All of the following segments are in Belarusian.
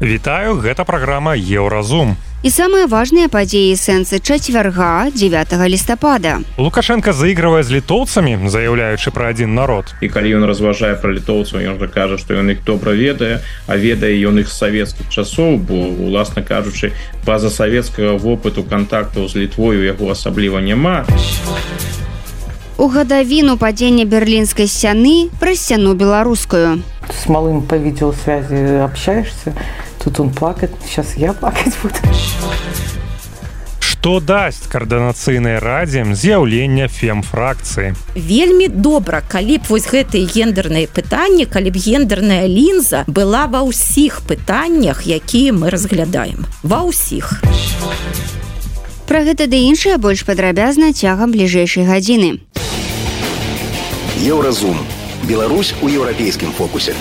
Вітаю, гэта праграма Еўразум. І самыя важныя падзеі сэнсы чацвярга 9 лістапада. Лукашенко заігрывае з літоўцамі, заяўляючы пра адзін народ. І калі ён разважае пра літоўцаў, ён жа кажа, што ён іх добра ведае, а ведае ён іх савецкіх часоў, бо уласна кажучы, па-за савецкага вопыту кантактаў з літвою яго асабліва няма. У гадавіну падзення берлінскай сцяны пра сцяну беларускую. С малым по видеосвязи общаешься, тут он плакать, сейчас я плакать буду. Што дасць каардынацыйнай радзе з'яўлення фемфракцыі. Вельмі добра, калі б вось гэтыя гендерныя пытанні, калі б гендерная лінза была ва ўсіх пытаннях, якія мы разглядаем. Ва ўсіх. Пра гэта ды іншае больш падрабязна цягам бліжэйшай гадзіны. Еўразум. Беларусь у еўрапейскім фокусе.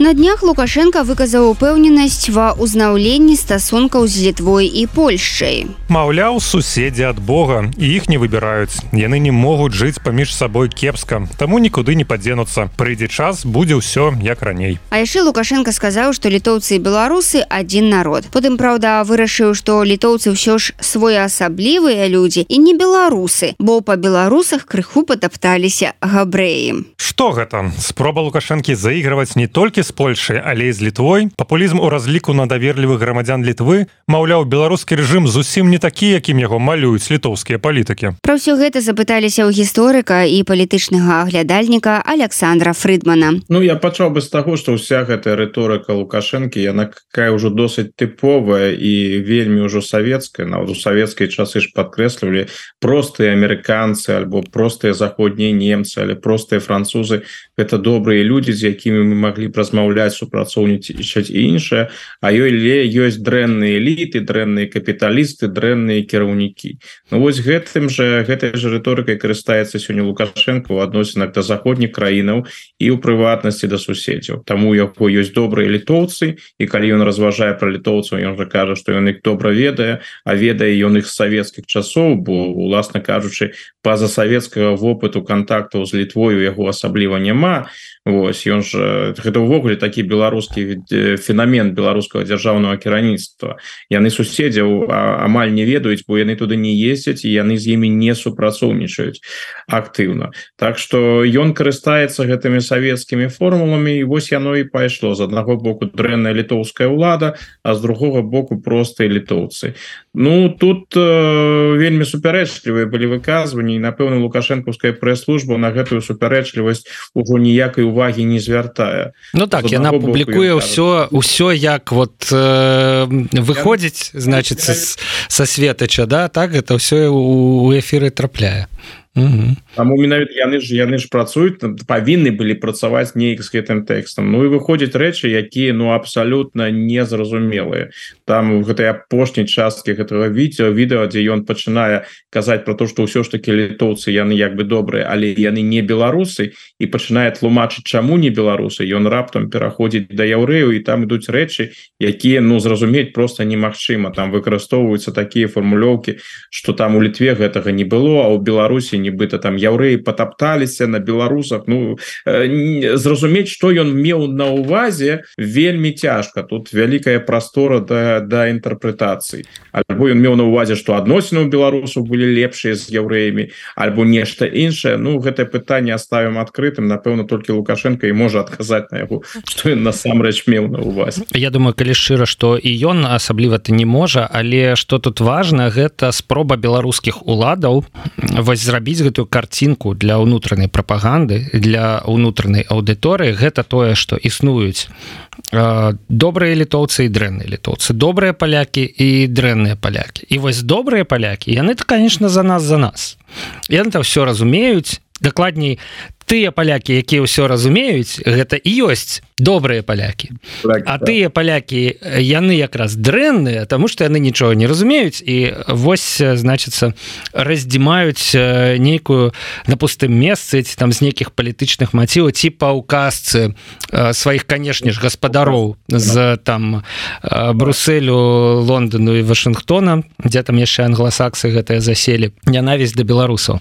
На днях Лукашенко выказаў упэўненасць ва ўзнаўленні стасункаў з літвой і Польшчай. Маўляў, суседзі ад Бога і іх не выбіраюць. Яны не могуць жыць паміж сабой кепска, таму нікуды не падзенуцца. Прыйдзе час, будзе ўсё як раней. А яшчэ Лукашенко сказаў, што літоўцы і беларусы адзін народ. Потым праўда, вырашыў, што літоўцы ўсё ж своеасаблівыя людзі і не беларусы, бо па беларусах крыху патапталіся габрэі. Што гэта? Спроба Лукашэнкі заігрываць не толькі з Польшай, але і з літвой. Папулізм у разліку на даверлівых грамадзян літвы, маўляў, беларускі рэжым зусім не такі, якім яго малююць літоўскія палітыкі. Пра ўсё гэта запыталіся ў гісторыка і палітычнага аглядальніка Александра Фрыдмана. Ну я пачаў бы з таго, што ўся гэтая рыторыка Лукашэнкі яна какая ўжо досыць тыповая і вельмі ўжо савецкая нават у савецкай часы ж падкрэслівалі простыя амерыканцы альбо простыя заходнія немцы але простыя французы гэта добрыя людзі з якімі мы маглі б размаўляць супрацоўнічаць і іншае а ёй ле ёсць дрэнныя эліты дрэнныя капіталісты дрэнныя кіраўнікі. Ну вось гэтым же гэтай же рыторыкай карыстаецца сёння лукашенко у адносінах да заходніх краінаў і ў прыватнасці да суседзяў. Таму яго ёсць добрыя літоўцы і калі ён разважае пра літоўцаў ён жа кажа што ён іх добра ведае а ведае ён іх савецкіх часоў бо уласна кажучы па-за савецкага вопыту кантактаў з літвою яго асабліва няма Вось ён ж гэта ўвогуле такі беларускі феномен беларускага дзяржаўнага кіраўніцтва яны суседзяў амаль не ведаюць бо яны туды не ездзяць і яны з імі не супрацоўнічаюць актыўна. Так что ён карыстаецца гэтымі савецкімі формуламі і вось яно і пайшло. З аднаго боку дрэнная літоўская ўлада а з другога боку простыя літоўцы. Ну тут э, вельмі супярэчлівыя былі выказванні напэўна лукашэнкаўская прэс-служба на гэтую супярэчлівасць ужо ніякай увагі не звяртае Ну так яна публікуе ўсё ўсё як вот э, выходзіць значится са светача да так это ўсё у эфіры трапляе Таму менавіта яны ж яны ж працуюць павінны былі працаваць неяк з гэтым тэкстам Ну і выходзяць рэчы якія ну абсалютна незразумелыя там у гэтай апошняй часткі гэтага відео відео дзе ён пачынае казаць про то что ўсё ж таки літоўцы яны як бы добрыя але яны не беларусы і пачынае тлумачыць чаму не беларусы ён раптам пераходзіць да яўрэю і там ідуць рэчы якія ну зразумець просто немагчыма там выкарыстоўваюцца такія фармулёўкі что там у літве гэтага не было а у Беларусі нібыта там яўрэі потапталіся на беларусах Ну э, зразумець что ён меў на увазе вельмі цяжка. Тут вялікая прастора да да інтэрпрэтацыі альбо ён меў на увазе что адносіны у беларусаў былі лепшыя з яўрэямі альбо нешта іншае. Ну гэтае пытанне оставим адкрытым. Напэўна толькі лукашенко і можа адказаць на яго что ён насамрэч меў на увазе. Я думаю калі шчыра что і ён асабліва ты не можа але что тут важно гэта спроба беларускіх уладаў вось зрабіць зрабіць гэтую картинку для ўнутранай прапаганды для ўнутранай аўдыторыі гэта тое что існуюць добрыя літоўцы і дрэнныя літоўцы. Добрыя палякі і дрэнныя палякі. І вось добрыя палякі яны то конечно за нас за нас. Яны то все разумеюць. Дакладней тыя палякі якія ўсё разумеюць гэта і ёсць добрыя палякі. Так, А так. тыя палякі яны якраз дрэнныя тому что яны нічога не разумеюць і вось значится раздзімаюць нейкую на пустым месцы ці там з нейкіх палітычных маціваў ці па указцы сваіх канешне ж гаспадароў з там Брусселю Лондону і Вашынгтона дзе там яшчэ англасаксы гэтыя заселі. Нянавість да беларусаў.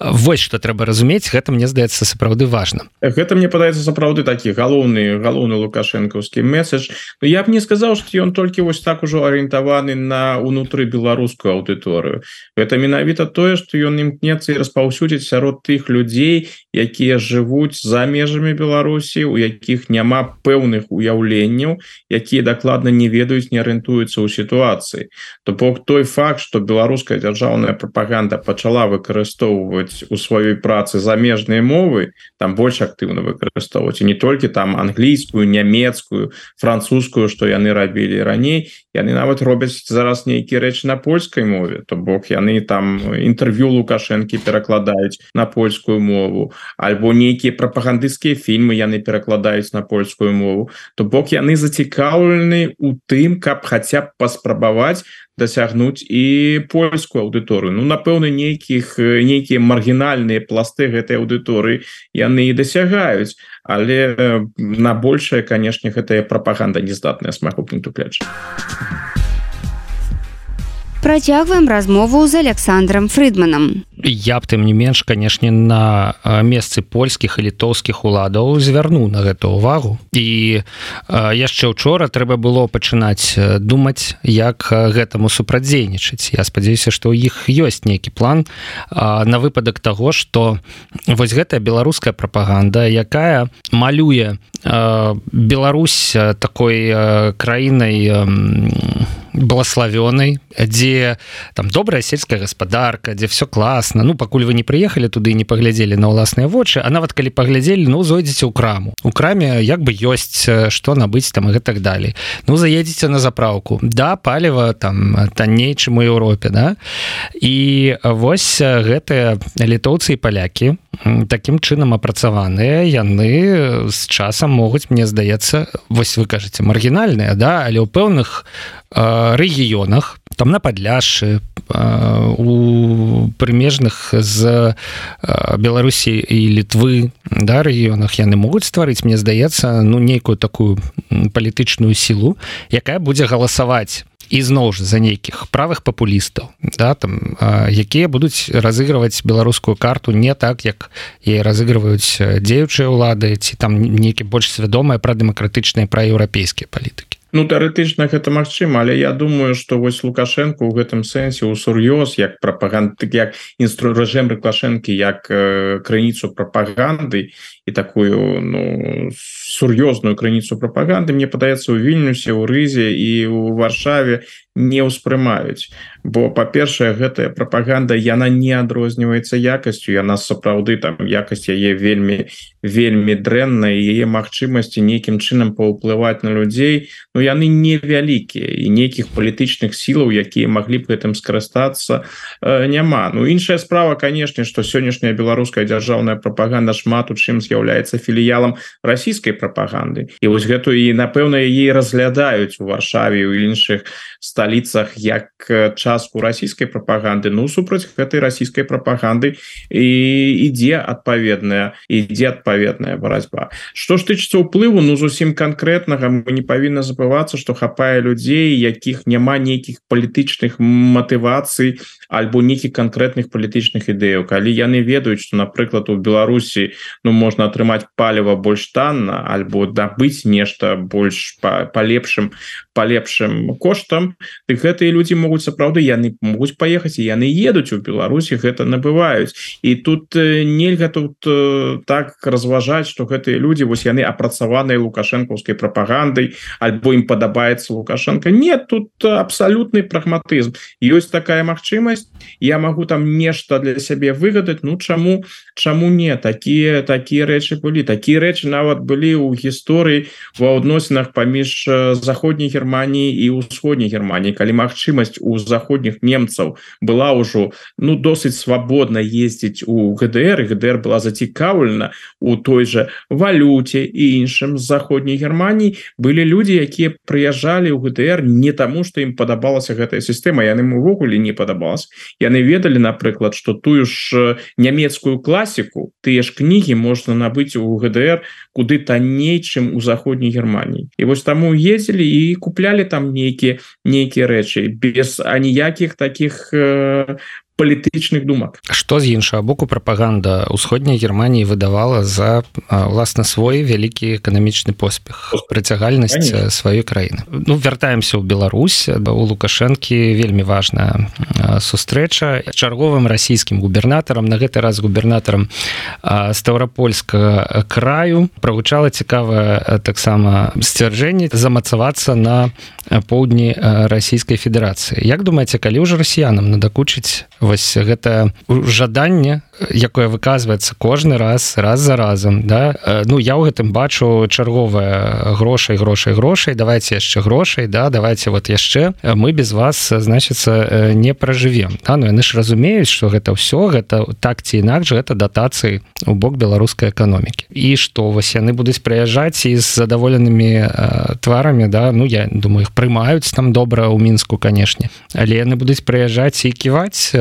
Вось что трэба разумець гэта мне здаецца сапраўды важна гэта мне падаецца сапраўды такі галоўны галоўны лукашэнкаўскі месседж. Ну, я б не сказаў што ён толькі вось так ужо арыентаваны на унутры беларускую аўдыторыю. Гэта менавіта тое што ён імкнецца і распаўсюдзіць сярод тых людзей якія жывуць за межамі Беларусі у якіх няма пэўных уяўленняў якія дакладна не ведаюць не арыентуюцца ў сітуацыі. То бок той факт что беларуская дзяржаўная прапаганда пачала выкарыстоўваць у сваёй працы замежныя мовы там больш актыўна выкарыстоўваць не толькі там англійскую нямецкую французскую что яны рабілі раней яны нават робяць зараз нейкія рэчы на польскай мове. То бок яны там інтэрв'ю лукашэнкі перакладаюць на польскую мову. Альбо нейкія прапагандысцкія фільмы яны перакладаюць на польскую мову. То бок яны зацікаўлены у тым каб хаця б паспрабаваць дасягнуць і польскую аўдыторыю. Ну напэўна нейкіх нейкія маргінальныя пласты гэтай аўдыторыі яны і дасягаюць але на большае канешне гэтая прапаганда не здатная с майго пункту гледжання Працягваем размову з Александром Фрыдманам. я б тым не менш канешне на месцы польскіх і літоўскіх уладаў звярну на гэту увагу і яшчэ учора трэба было пачынаць думаць як гэтаму супрадзейнічаць Я спадзяюся што ў іх ёсць нейкі план на выпадак таго што вось гэтая беларуская прапаганда якая малюе Беларусь такой краінай а, благословёнай дзе там добрая сельская гаспадарка дзе все класна ну пакуль вы не прыехалі туды не паглядзелі на ўласныя вочы а нават калі паглядзелі ну зойдзеце ў краму. У краме як бы ёсць што набыць там і гэтак далей. Ну заедзеце на заправку да паліва там танней чым у Еўропе да? І вось гэтыя літоўцы і палякі таким чынам апрацаваныя яны з часам могуць мне здаецца вось вы кажаце маргінальныя да? Але ў пэўных рэгіёнах там на падляшы у прымежных з беларусі і літвы да рэгіёнах яны могуць стварыць мне здаецца ну нейкую такую палітычную сілу якая будзе галасаваць ізноў ж за нейкіх правых папулістаў да там якія будуць разыгрываць беларускую карту не так як і разыгрываюць дзеючыя ўлады ці там нейкі больш свядомыя пра дэмакратычныя пра еўрапейскія палітыкі Ну тэарэтычна гэта магчыма але я думаю что вось лукашенко у гэтым сэнсе у сур'ёз як прапаганд як інстру рэжым рыклашэнкі як э, крыніцу прапаганды і такую ну сур'ёзную крыніцу прапаганды мне падаецца у вільнюсе у рызе і у варшаве не ўспрымаюць бо па-першае гэтая прапаганда яна не адрозніваецца якасцю яна сапраўды там якасць яе вельмі вельмі дрэнна яе магчымасці нейкім чынам паўплываць на людзей но яны невялікія і нейкіх палітычных сілаў якія маглі б гэтым скарыстацца э, няма. Ну іншая справа канешне што сённяшняя беларуская дзяржаўная прапаганда шмат у чым з'яўляецца філіялам расійскай прапаганды. І вось гэту і напэўна яе разглядаюць у варшаве у іншых сталіцах як частку расійскай прапаганды. Ну супраць гэтай расійскай прапаганды і ідзе адпаведная ідзе адпаведная барацьба. Што ж тычыцца ўплыву ну зусім канкрэтнага мы не павінна забывацца што хапае людзей якіх няма нейкіх палітычных матывацый альбо нейкіх канкрэтных палітычных ідэяў. Калі яны ведаюць что напрыклад у Беларусі ну можна атрымаць паліва больш танна альбо дабыць нешта больш па, па лепшым по лепшым коштам ты гэтыя людзі могуць сапраўды яны могуць паехаць і яны едуць у Беларусі гэта набываюць. І тут нельга тут так разважаць что гэтыя людзі вось яны апрацаваныя лукашэнкаўскай прапагандай альбо ім падабаецца лукашенко. Нет тут абсалютны прагматызм. Ёсць такая магчымасць я могу там нешта для сябе выгадаць Ну чаму чаму не? Такія такія рэчы былі. Такія рэчы нават былі ў гісторыі ва адносінах паміж заходняй германії Германії і ўсходняй Германії калі магчымасць у заходніх немцаў была ўжо ну досыць свабодна ездзіць у ГДР ГДР была зацікаўлена у той же валюте і іншым з заходняй Германії былі людзі якія прыязджалі ў ГДР не таму што ім падабалася гэтая сістэма яны увогуле не падабалась яны ведалі напрыклад что тую ж нямецкую класіку тыя ж кнігі можна набыць у ГДР куды танней чым у заходняй Германії і вось таму ездзілі і куплялі там нейкія нейкія рэчы без аніякіх таких э, палітычных думак. Что з іншага боку прапаганда ўсходняй Геррманіі выдавала за ўласна свой вялікі эканамічны поспех прыцягальнасць сваёй краіны? Ну вяртаемся ў Беларусь. Да у лукашэнкі вельмі важная сустрэча. Чарговым расійскім губернатарам на гэты раз губернатарам ставропольскага краю прагучала цікавая таксама сцвярджэнне замацавацца на поўдні расійскай федэрацыі. Як думаеце калі ўжо расіянам надакучыць вось гэта жаданне якое выказваецца кожны раз раз за разам да? Ну я ў гэтым бачу чарговая грошай грошай грошай давайте яшчэ грошай да? Давайте вот яшчэ мы без вас значится не пражывем. Да? ну яны ж разумеюць что гэта ўсё гэта так ці інакш гэта датацыі у бок беларускай эканомікі. І что вось яны будуць прыязджаць і з задаволенымі тварамі да? Ну я думаю их прымаюць там добра ў мінску канешне. Але яны будуць прыязджаць і ківаць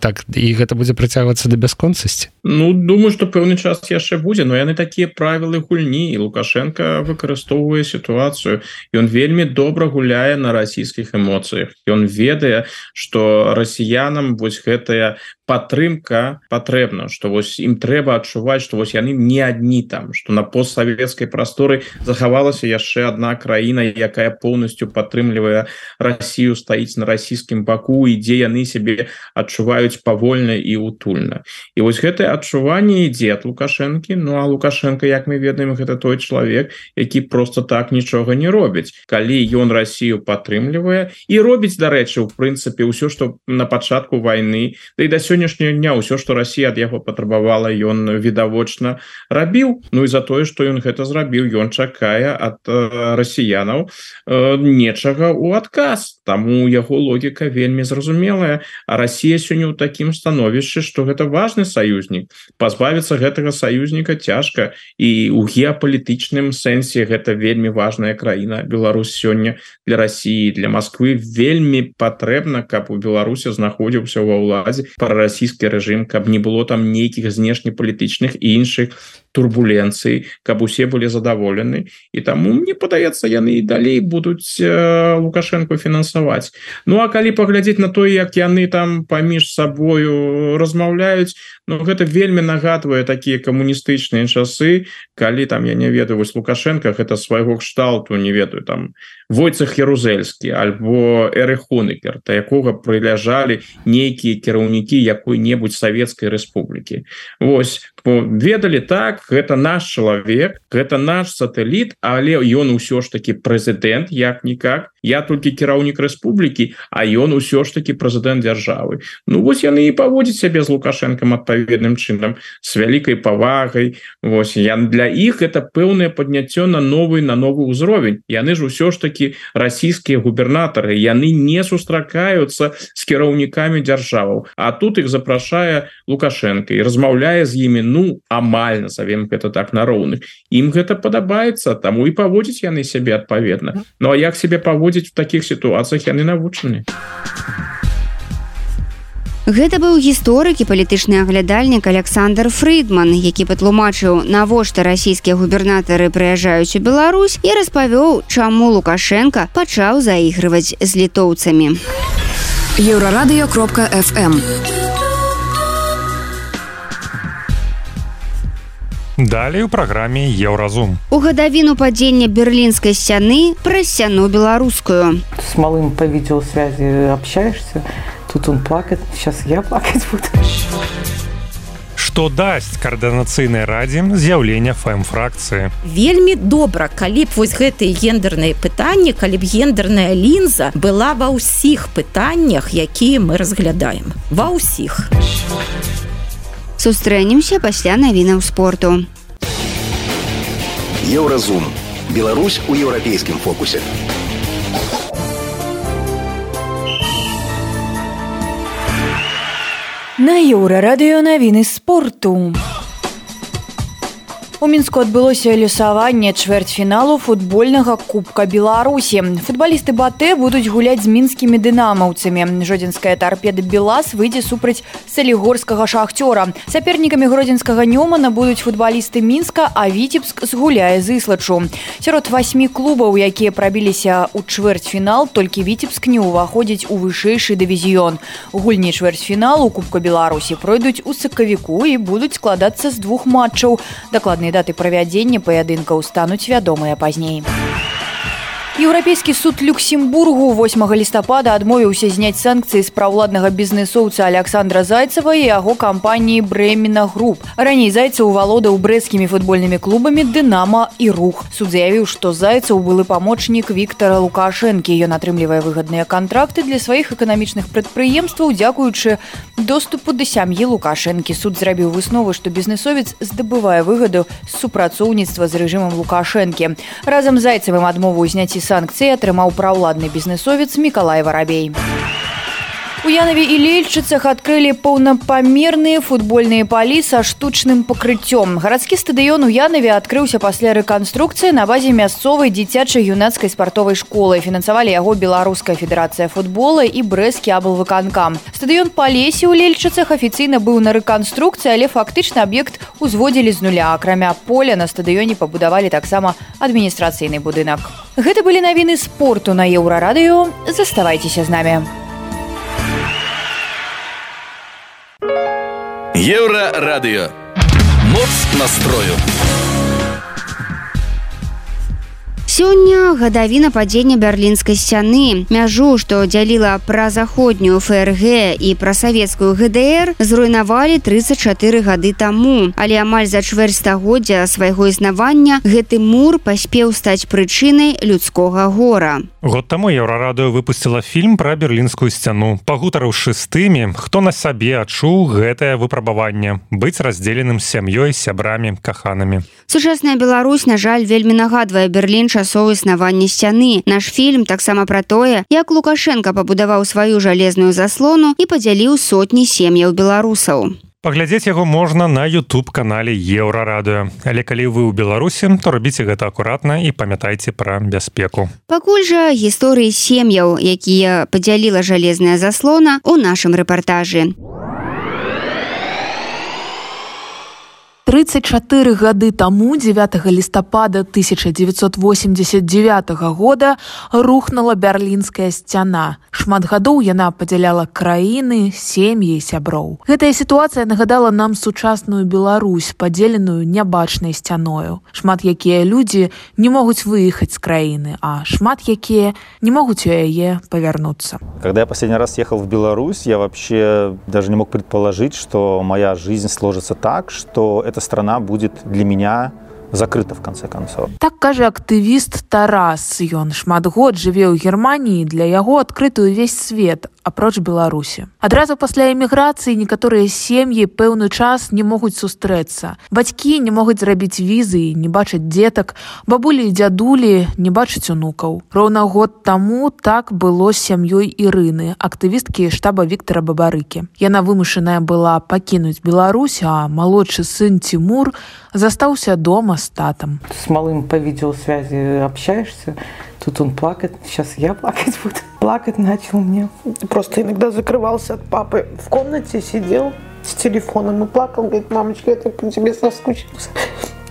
так і гэта будзе працягвацца да бясконцасці Ну думаю что пэўны час яшчэ будзе но яны такія правілы гульні і лукашенко выкарыстоўвае сітуацыю. Ён вельмі добра гуляе на расійскіх эмоцыях. Ён ведае что расіянам вось гэтая падтрымка патрэбна что вось ім трэба адчуваць что вось яны не адні там что на постсавецкай прасторы захавалася яшчэ одна краіна якая полностью падтрымлівае Россию стаіць на расійскім баку і дзе яны себе адчуваюць павольна і утульна і вось гэтае адчуванне ідзе от лукашэнкі Ну а лукашенко як мы ведаем гэта той чалавек які просто так нічога не робіць калі ён Россию падтрымлівае і робіць дарэчы у прынцыпе ўсё что на пачатку войны да і да сёння сённяшняго дня ўсё что Россия ад яго патрабавала ён відавочна рабіў Ну і за тое что ён гэта зрабіў ён чакае от э, расіянаў э, нечага у адказ. Таму яго логіка вельмі зразумелая. А Россия сёння ў такім становішчы что гэта важный саюзнік. Пазбавіцца гэтага саюзніка цяжка. І у геапалітычным сэнсе гэта вельмі важная краіна. Беларусь сёння для России для Москвы вельмі патрэбна каб у Беларусі знаходзіўся ва ўладзе пара расійскі рэжым каб не было там нейкіх знешнепалітычных і іншых турбуленцыі каб усе былі задаволены. І таму мне падаецца яны і далей будуць э, лукашенко фінансаваць. Ну а калі паглядзець на то як яны там паміж сабою размаўляюць Ну гэта вельмі нагадвае такія камуністычныя часы калі там я не ведаю вось лукашенко гэта свайго кшталту не ведаю там войцах ярузельскі альбо эрыхуныкер та якога прыляжалі нейкія кіраўнікі якой-небудзь савецкай рэспублікі. Вось ведалі так гэта наш чалавек гэта наш сатэліт але ён усё ж таки прэзідэнт як-нікак я толькі кіраўнік рэспублікі а ён усё ж таки прэзідэнт дзяржавы Ну вось яны і паводзіць сябе з лукашэнкам адпаведным чынам с вялікай павагай. Вось я для іх это пэўнае падняццё на новый на новы ўзровень. Яны ж усё ж таки расійскія губернатары яны не сустракаюцца с кіраўнікамі дзяржаваў. А тут их запрашае лукашенко і размаўляе з імі ну амаль назовем гэта так на роўных. Ім гэта падабаецца таму і паводзіць яны сябе адпаведна. Ну а як себе паводзіць в таких сітуацыях яны навучаны Гэта быў гісторык і палітычны аглядальнік Александр Фридман, які патлумачыў, навошта расійскія губернатары прыязджаюць у Беларусь і распавёў, чаму Лукашенко пачаў заігрываць з літоўцамі. Еўрарадыё кропка FM. Далей у праграме Еўразум. У гадавіну падзення берлінскай сцяны праз сцяну беларускую. С малым по видеосвязи общаешься, тут он плакать, сейчас я плакать буду. Што дасць каардынацыйнай радзе з'яўлення фэм-фракцыі. Вельмі добра, калі б вось гэтыя гендерныя пытанні, калі б гендерная лінза была ва ўсіх пытаннях, якія мы разглядаем. Ва ўсіх сустрэнемся пасля навінаў спорту. Еўразум. Беларусь у еўрапейскім фокусе. На еўра радыё навіны спорту. У мінску адбылося лёсаванне чвэрцьфіналу футбольнага кубка беларусі. Футбалісты батэ будуць гуляць з мінскімі дынамаўцамі. Жодзінская тарпеда белас выйдзе супраць салігорскага шахцёра. Сапернікамі гродзенскага нёмана будуць футбалісты мінска а віцебск згуляе з іслачу сярод васьмі клубаў якія прабіліся ў чвэрцьфінал толькі віцебск не ўваходзіць у вышэйшы дывізіён. Гульні чвэрцьфіналу кубка беларусі пройдуць у сакавіку і будуць складацца з двух матчаў. Дакладныя даты правядзення паядынкаў стануць вядомыя пазней. Еўрапейскі суд Люксембургу 8 лістапада адмовіўся зняць санкцыі з праўладнага бізнесоўца Александра Зайцева і яго кампаніі Брэмена груп. Раней зайцаў валодаў брэсцкімі футбольнымі клубамі Дынама і рух. Суд заявіў, што зайцаў былы памочнік Віктора Лукашэнкі. Ён атрымлівае выгадныя кантракты для сваіх эканамічных прадпрыемстваў, дзякуючы доступу да сям'і Лукашэнкі. Суд зрабіў высновы, што бізнесовец здабывае выгаду з супрацоўніцтва з рэжымам Лукашэнкі. Разам з зайцавым адмову зняці санкцыі атрымаў праўладны бізнесовец мікалай варабей. У Янаве і лельчыцах адкрылі паўнапамерныя футбольныя палі са штучным пакрыццём. Гарадскі стадыён у Янаве адкрыўся пасля рэканструкцыі на базе мясцовай дзіцячай юнацкай спартовай школы. Фінансавалі яго беларуская федэрацыя футбола і брэскі аблвыканкам. Стадыён палесі ў лельчыцах афіцыйна быў на рэканструкцыі, але фактычна аб'ект узводзілі з нуля. Акрамя поля на стадыёне пабудавалі таксама адміністрацыйны будынак. Гэта былі навіны спорту на еўрарадыё. Заставайцеся з намі. Еўрарадыё. Моц настрою. Сёння гадавіна падзення бярлінскай сцяны мяжу што дзяліла пра заходнюю фрг і пра савецкую гдр зруйнавалі 34 гады таму але амаль за чвэрць стагоддзя свайго існавання гэты мур паспеў стаць прычынай людскога гора. Год таму еўрарадыё выпусціла фільм пра берлінскую сцяну. Пагутарыўшы з тымі хто на сабе адчуў гэтае выпрабаванне быць раздзеленым сям'ёй сябрамі каханамі сучасная Беларусь на жаль вельмі нагадвае берлін часоў існавання сцяны наш фільм таксама пра тое як лукашенко пабудаваў сваю жалезную заслону і падзяліў сотні сем'яў беларусаў паглядзець яго можна на youtube канале еўрарадыё але калі вы ў беларусі то рабіце гэта акуратна і памятайце пра бяспеку. Пакуль жа гісторыі сем'яў якія падзяліла жалезная заслона у нашым рэпартажы у 34 гады таму 9 лістапада 1989 года рухнула бярлінская сцяна. Шмат гадоў яна падзяляла краіны, сем'і сяброў. Гэтая сітуацыя нагадала нам сучасную Беларусь, падзеленую нябачнай сцяною. Шмат якія людзі не могуць выехаць з краіны, а шмат якія не могуць у яе павярнуцца. Когда я последний раз ехал в Беларусь, я вообще даже не мог предположить, что моя жизнь сложится так, что это эта страна будет для меня закрыта в конце концов. Так кажа актывіст тарас. Ён шмат год жыве ў германії для яго адкрыты ўвесь свет апроч беларусі. Адразу пасля эміграцыі некаторыя сем'і пэўны час не могуць сустрэцца. Бацькі не могуць зрабіць візы не бачаць дзетак. Бабулі і дзядулі не бачаць унукаў. Роўна год таму так было сям'ёй ірыны актывісткі штаба Віктора бабарыкі. Яна вымушаная была пакінуць Беларусь а малодшы сын Тимур застаўся дома с татом. С малым по видеосвязи общаешься, тут он плакает, сейчас я плакать буду. Плакать начал мне. Просто иногда закрывался от папы. В комнате сидел с телефоном и плакал, говорит, мамочка, я так по тебе соскучился.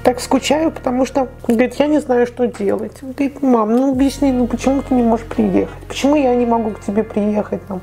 Так скучаю, потому что, говорит, я не знаю, что делать. Говорит, мам, ну объясни, ну почему ты не можешь приехать? Почему я не могу к тебе приехать? Ну,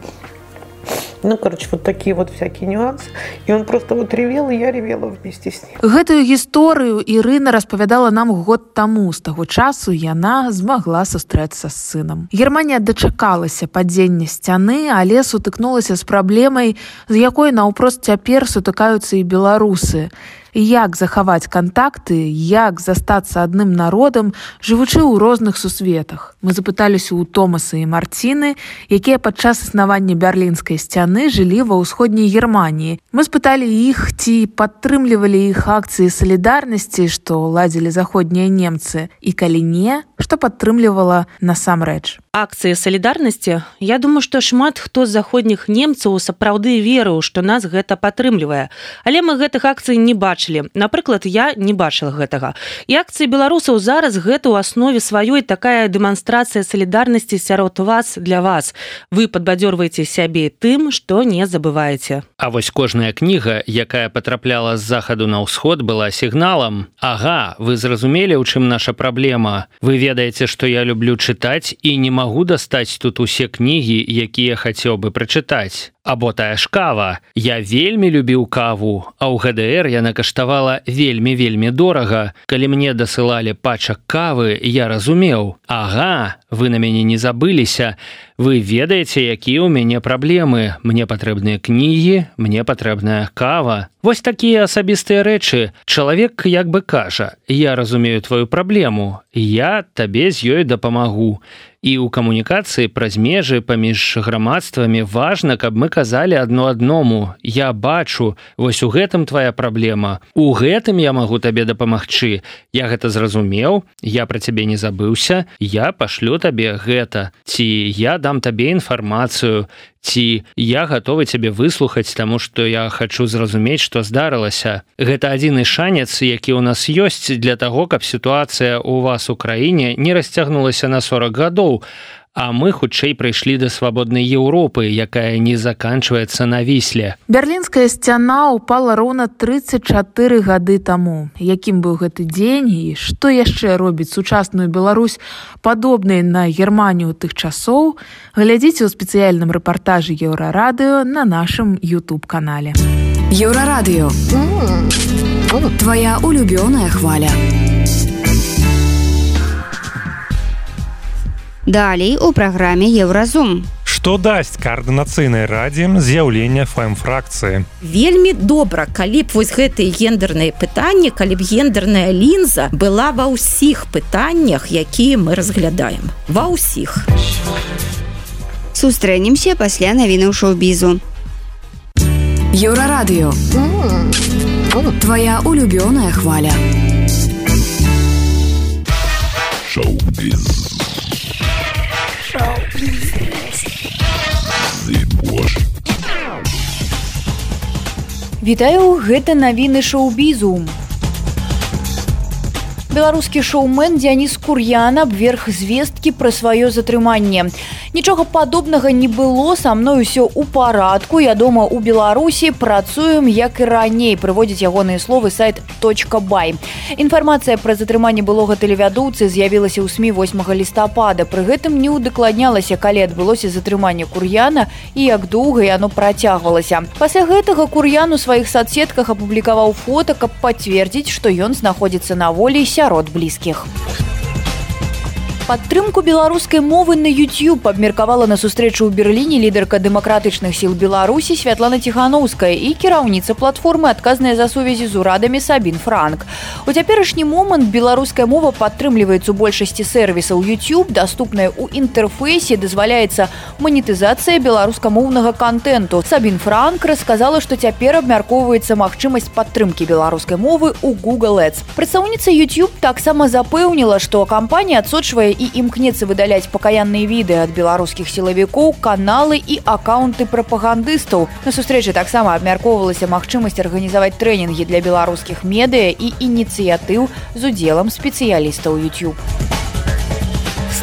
Ну, короче, вот такие вот всякие нюансы. И он просто вот ревел, и я ревела вместе с ним. Гэтую гісторыю Ірына распавядала нам год таму. З таго часу яна змагла сустрэцца з сынам. Германія дачакалася падзення сцяны, але сутыкнулася з праблемай, з якой наўпрост цяпер сутыкаюцца і беларусы. Як захаваць кантакты як застацца адным народам жывучы ў розных сусветах. Мы запыталіся ў томаса і марціны якія падчас існавання бярлінскай сцяны жылі ва ўсходняй германії мы спыталі іх ці падтрымлівалі іх акцыі салідарнасці што ладзілі заходнія немцы і калі не што падтрымлівала насамрэч. Акцыі салідарнасці? Я думаю што шмат хто з заходніх немцаў сапраўды верыў што нас гэта падтрымлівае. Але мы гэтых акцый не бачылі. Напрыклад я не бачыла гэтага. І акцыі беларусаў зараз гэта ў аснове сваёй такая дэманстрацыя салідарнасці сярод вас для вас. Вы падбадзёрваеце сябе тым што не забываеце. А вось кожная кніга якая потрапляла з захаду на ўсход была сігналам. Ага вы зразумелі у чым наша праблема? Вы ведаеце што я люблю чытаць і не магу дастаць тут усе кнігі якія хацеў бы прачытаць або тая ж кава. Я вельмі любіў каву а ў гдр яна каштавала вельмі вельмі дорага. Калі мне дасылалі пачак кавы я разумеў Ага вы на мяне не забыліся вы ведаеце якія ў мяне праблемы мне патрэбныя кнігі мне патрэбная кава. Вось такія асабістыя рэчы чалавек як бы кажа я разумею твою праблему я табе з ёй дапамагу і ў камунікацыі праз межы паміж грамадствамі важна каб мы казалі адно адному. Я бачу вось у гэтым твоя праблема у гэтым я магу табе дапамагчы. Я гэта зразумеў я пра цябе не забыўся я пашлю табе гэта ці я дам табе інфармацыю ці я гатовы цябе выслухаць таму што я хачу зразумець што здарылася. Гэта адзіны шанец які ў нас ёсць для таго каб сітуацыя у вас у краіне не расцягнулася на 40 гадоў а мы хутчэй прыйшлі да свабоднай Еўропы, якая не заканчваецца на вісле. Бярлінская сцяна ўпала роўна 34 гады таму. Якім быў гэты дзень і што яшчэ робіць сучасную Беларусь падобнай на Германію тых часоў, глядзіце ў спецыяльным рэпартажы еўрарадыё на нашым YouTube канале. Еўрарадыё Твая улюбёная хваля. Далей у праграме Еўразум. Што дасць каардынацыйнай радзе з'яўлення фэм-фракцыі. Вельмі добра, калі б вось гэтыя гендерныя пытанні, калі б гендерная лінза была ва ўсіх пытаннях, якія мы разглядаем. Ва ўсіх. Сустрэнемся пасля навінаў шоу-бізу. Еўрарадыё. Твая улюбёная хваля. Шоу-біз. Вітаю, гэта навіны шоу-бізу. Беларускі шоумен Дзяніс Кур'ян абверг звесткі пра сваё затрыманне. Нічога падобнага не было са мной усё ў парадку. Я дома ў Беларусі працуем як і раней прыводзіць ягоныя словы сайт точка бай. Інфармацыя пра затрыманне былога тэлевядоўцы з'явілася ў сМ 8 лістапада. Пры гэтым не ўдакладнялася, калі адбылося затрыманне кур'яна і як доўга яно працягвалася. Пасля гэтага кур'ян у сваіх садсетках апублікаваў фота, каб пацвердзіць, што ён знаходзіцца на волі сярод блізкіх. Падтрымку беларускай мовы на YouTube абмеркавала на сустрэчу ў Берліне лідарка дэмакратычных сіл Беларусі Святлана Ціхановская і кіраўніца платформы адказная за сувязі з урадамі Сабін Франк. У цяперашні момант беларуская мова падтрымліваецца ў большасці сервісаў YouTube, даступная ў інтэрфейсе дазваляецца манетызацыя беларускамоўнага контенту. Сабін Франк расказала, што цяпер абмяркоўваецца магчымасць падтрымкі беларускай мовы ў Google Ads. Прадстаўніца YouTube таксама запэўніла, што кампанія адсочвае і імкнецца выдаляць пакаянныя відэа ад беларускіх сілавікоў каналы і аккаунты прапагандыстаў. На сустрэчы таксама абмяркоўвалася магчымасць арганізаваць трэнінгі для беларускіх медыа і ініцыятыў з удзелам спецыялістаў youtube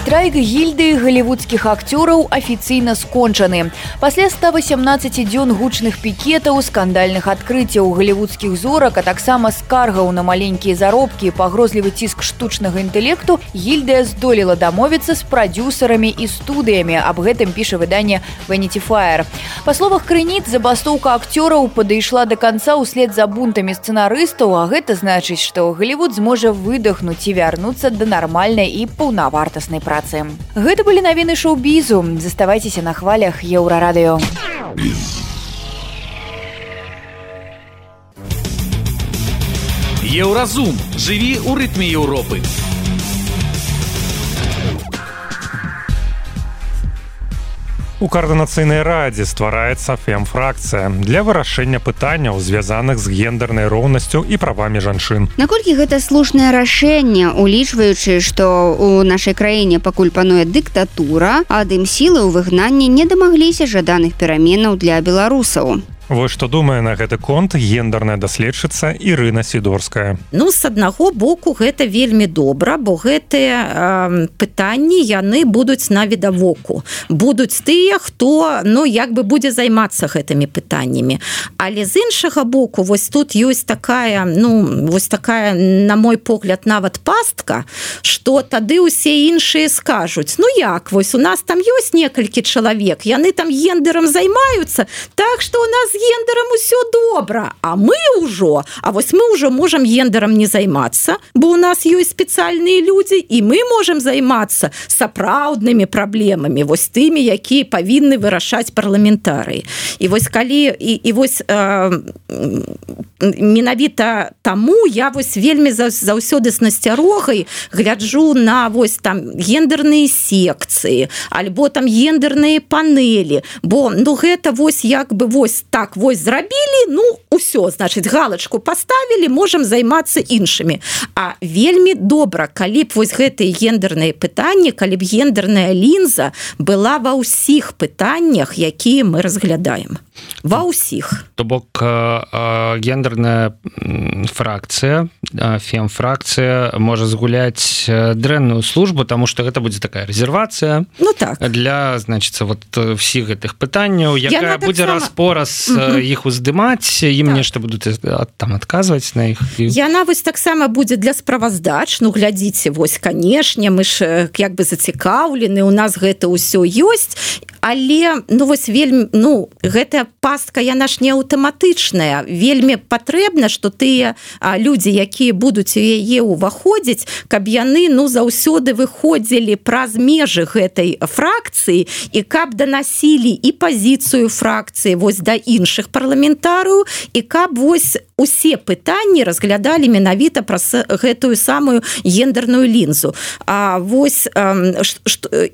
Страйк гільды галівудскіх акцёраў афіцыйна скончаны. Пасля 118 дзён гучных пікетаў, скандальных адкрыццяў галівудскіх зорак, а таксама скаргаў на маленькія заробкі, пагрозлівы ціск штучнага інтэлекту, гільдыя здолела дамовіцца з прадюсарамі і студыямі. Аб гэтым піша выданне Vanity Fire. Па словах крыніц забастоўка акцёраў падышла да канца ўслед за бунтамі сцэнарыстаў, а гэта значыць, што Галівуд зможа выдохнуць і вярнуцца да нармальнай і паўнавартаснай працы працы. Гэта былі навіны шоу-бізу, заставайцеся на хвалях еўрарадыё. Еўразум жыві ў рытме Еўропы. У каардынацыйнай радзе ствараецца фем-фракцыя для вырашэння пытанняў звязаных з гендернай роўнасцю і правамі жанчын. Наколькі гэта слушнае рашэнне, улічваючы, што ў нашай краіне пакуль пануе дыктатура, ад ім сілы ў выгнанні не дамагліся жаданых пераменаў для беларусаў. Вось што думае на гэты конт гендерная даследчыца Ірына Сідорская. Ну з аднаго боку гэта вельмі добра, бо гэтыя э, пытанні яны будуць на відавоку. Будуць тыя, хто ну як бы будзе займацца гэтымі пытаннямі. Але з іншага боку вось тут ёсць такая ну вось такая на мой погляд нават пастка, што тады ўсе іншыя скажуць Ну як вось у нас там ёсць некалькі чалавек, яны там гендерам займаюцца, так што у нас гендерам усё добра а мы ўжо А вось мы ўжо можам гендерам не займацца бо у нас ёсць спецыяльныя людзі і мы можемм займацца сапраўднымі праблемамі вось тымі якія павінны вырашаць парламентарыі. І вось калі і, і вось э, менавіта таму я вось вельмі заўсёды з насцярогай гляджу на вось там гендерныя секцыі альбо там гендерныя панелі бо ну гэта вось як бы вось так так вось зрабілі ну ўсё значит галочку поставілі можем займацца іншымі. А вельмі добра калі б вось гэтые гендерныя пытанні калі б гендерная лінза была ва ўсіх пытаннях якія мы разглядаем. Ва ўсіх. То бок гендерная фракцыя фем фракцыя можа згуляць дрэнную службу тому что гэта будзе такая резервацыя ну так. для значится вот всіх гэтых пытанняў якая будзе сама... распораз іх уздымаць ім так. нешта будуць там адказваць на іх яна вось таксама будзе для справаздач ну глядзіце вось канешне мы ж як бы зацікаўлены у нас гэта ўсё ёсць але ну вось вельмі ну гэтая пастка яна ж не аўтаматычная. Вельмі патрэбна что тыя людзі якія будуць у яе ўваходзіць каб яны ну заўсёды выходзілі праз межы гэтай фракцыі і каб данасілі і пазіцыю фракцыі вось да іншых парламентарыў і каб вось усе пытанні разглядалі менавіта праз гэтую самую гендерную лінзу. А вось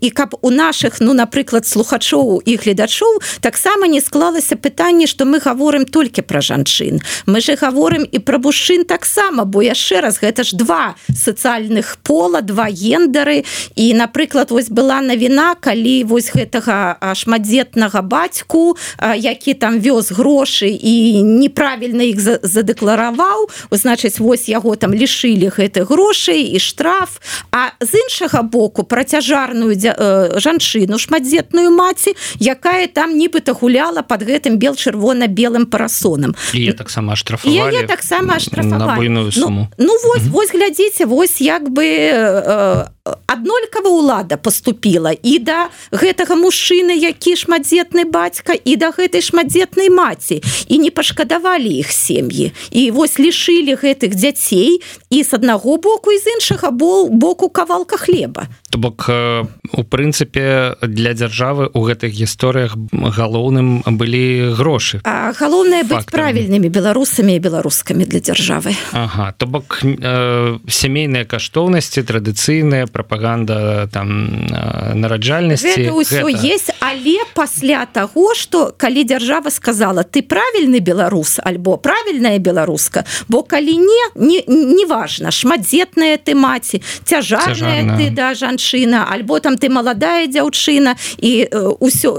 і каб у наших ну напрыклад слухачоў і гледачоў таксама не склалася пытанне что мы гаворым толькі пра жанчын. Мы же гаворым і пра мужчын таксама бо яшчэ раз гэта ж два сацыяльных пола два гендеры і напрыклад вось была навіна калі вось гэтага шматдзетнага бацьку які там вёз грошы і неправільна іх за задэклараваў значыць вось яго там лішылі гэты грошай і штраф. А з іншага боку працяжарную дзя... Э, жанчыну шматдзетную маці якая там нібыта гуляла под гэтым бел чырвона-белым парасонам таксама штрафавалі таксама штрафавалі ну, ну вось mm -hmm. вось глядзіце вось як бы э, аднолькава ўлада поступила і да гэтага мужчыны які шматдзетны бацька і да гэтай шматдзетнай маці. І не пашкадавалі іх сем'і. І вось лішылі гэтых дзяцей і з аднаго боку і з іншага бол боку кавалка хлеба. То бок у прынцыпе для дзяржавы у гэтых гісторыях галоўным былі грошы. Галоўнае быць правільнымі беларусамі і беларускамі для дзяржавы. Ага то бок э, сямейныя каштоўнасці традыцыйныя прапаганда там нараджальнасці ўсё гэта... есть але пасля таго что калі дзяржава сказала ты правільны беларус альбо правільная беларуска бо калі не не неважно шматдзетная ты маці цяжарная. ты да жанчына альбо там ты маладая дзяўчына і ўсё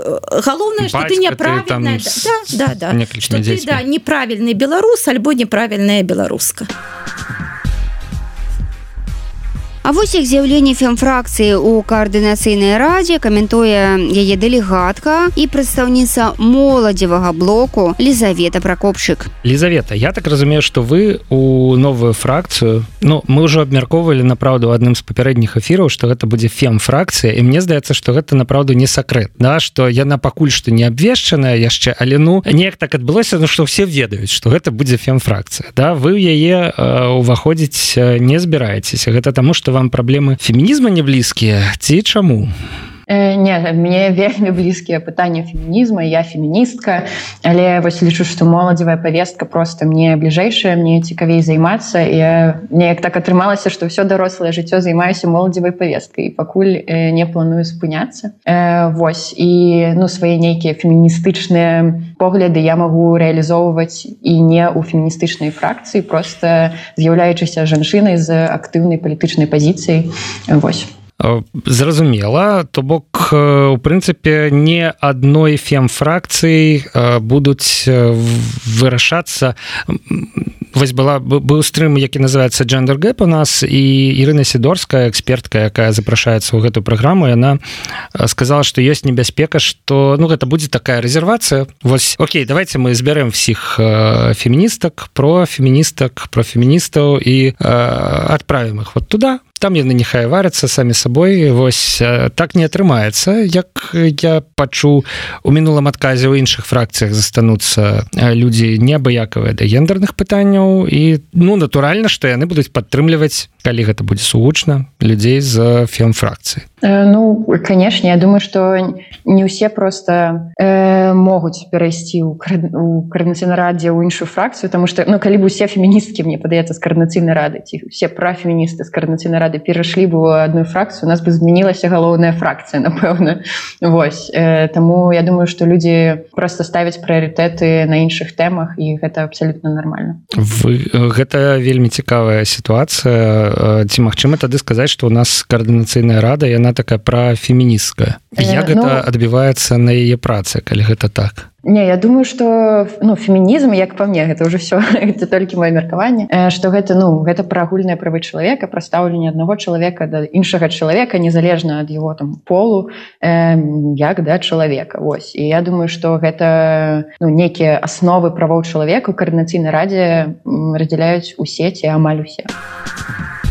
галоўнае что ты няправільная да, да, да, ты, да, неправільны беларус альбо неправільная беларуска а вось іх з'яўленне фемфракцыі ў каардынацыйнай радзе каментуе яе дэлегатка і прадстаўніца моладзевага блоку лізавета пракопчык лізавета я так разумею что вы у новую фракцыю Ну мы ўжо абмяркоўвалі направду адным з папярэдніх эфіраў что гэта будзе фемфракцыя і мне здаецца что гэта направду не сакрэт да что яна пакуль што не абвешчаная яшчэ але ну неяк так адбылося ну что все ведаюць что гэта будзе фемфракцыя да. Вы яе уваходзіць не збіраецеся. Гэта таму что вам праблемы. Фемінізма не блізкія ці чаму не мне вельмі блізкія пытанні фемінізма я феміністка але вось лічу што моладзевая повестка просто мне бліжэйшая мне цікавей займацца. Я неяк так атрымалася што ўсё дарослае жыццё займаюся моладзевай повесткай пакуль э, не планую спыняцца. Э, Вось. І ну свае нейкія феміністычныя погляды я магу рэалізоўваць і не ў феміністычнай фракцыі просто з'яўляючыся жанчынай з актыўнай палітычнай пазіцыяй. Вось зразумела то бок у прынцыпе не адной фемфракцыі будуць вырашацца. Вось была быў стрым які называется джендер гэп у нас і Ірына сидорская экспертка якая запрашаецца ў гэту праграму яна сказала что ёсць небяспека что ну гэта будзе такая рэзервацыя. Вось Окей давайте мы збярэм всіх феміністак про феміністак про феміністаў і адправім их вот туда там яны нехай варацца самі сабой вось так не атрымаецца як я пачу у мінулым адказе ў іншых фракцыях застануцца людзі неабыякавыя да гендерных пытанняў і ну натуральна што яны будуць падтрымліваць калі гэта будзе сугучна людзей з фемфракцыі Э, ну конечно я думаю что не усе просто э, могуць перайсці у коорднацыйна радзе ў іншую фракцыю тому что ну калі бы усе феміністкі мне падаецца з коорднацыйнай рады ці все пра феміністы з коорднацыйнай рады перайшлі бы одну фракцыю у нас бы змянілася галоўная фракцыя напэўна. Вось э, тому я думаю что людзі просто ставяць прыярытэты на іншых тэмах і гэта абсолютно нормально вы гэта вельмі цікавая сітуацыя ці магчыма тады сказаць что у нас коорднацыйная рада яна яна такая пра феміністкая як гэта ну, адбіваецца на яе працы калі гэта так Не я думаю что ну фемінізм як по мне гэта уже все это толькі мое меркаванне что гэта ну гэта пра агульныя правы чалавека пра-стаўленне аднаго чалавека да іншага чалавека незалежна ад его там полу э, як да чалавека Вось і я думаю что гэта ну, нейкія асновы правоў чалавека у коорднацыйнай радзе раздзяляюць у сеці амаль усе а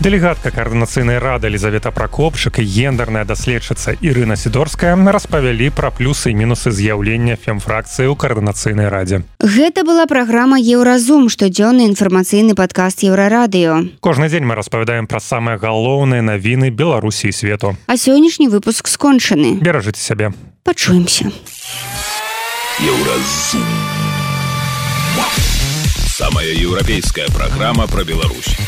Дэлегатка каардынацыйнай рады Лізавета Пракопчык і гендерная даследчыца Ірына Сідорская распавялі пра плюсы і мінусы з'яўлення фемфракцыі ў каардынацыйнай радзе. Гэта была праграма Еўразум, штодзённы інфармацыйны падкаст еўрарадыё. Кожны дзень мы распавядаем пра самыя галоўныя навіны Беларусі і свету. А сённяшні выпуск скончаны. Беражыце сябе. Пачуемся. Еўразум. Самая еўрапейская праграма пра Беларусь.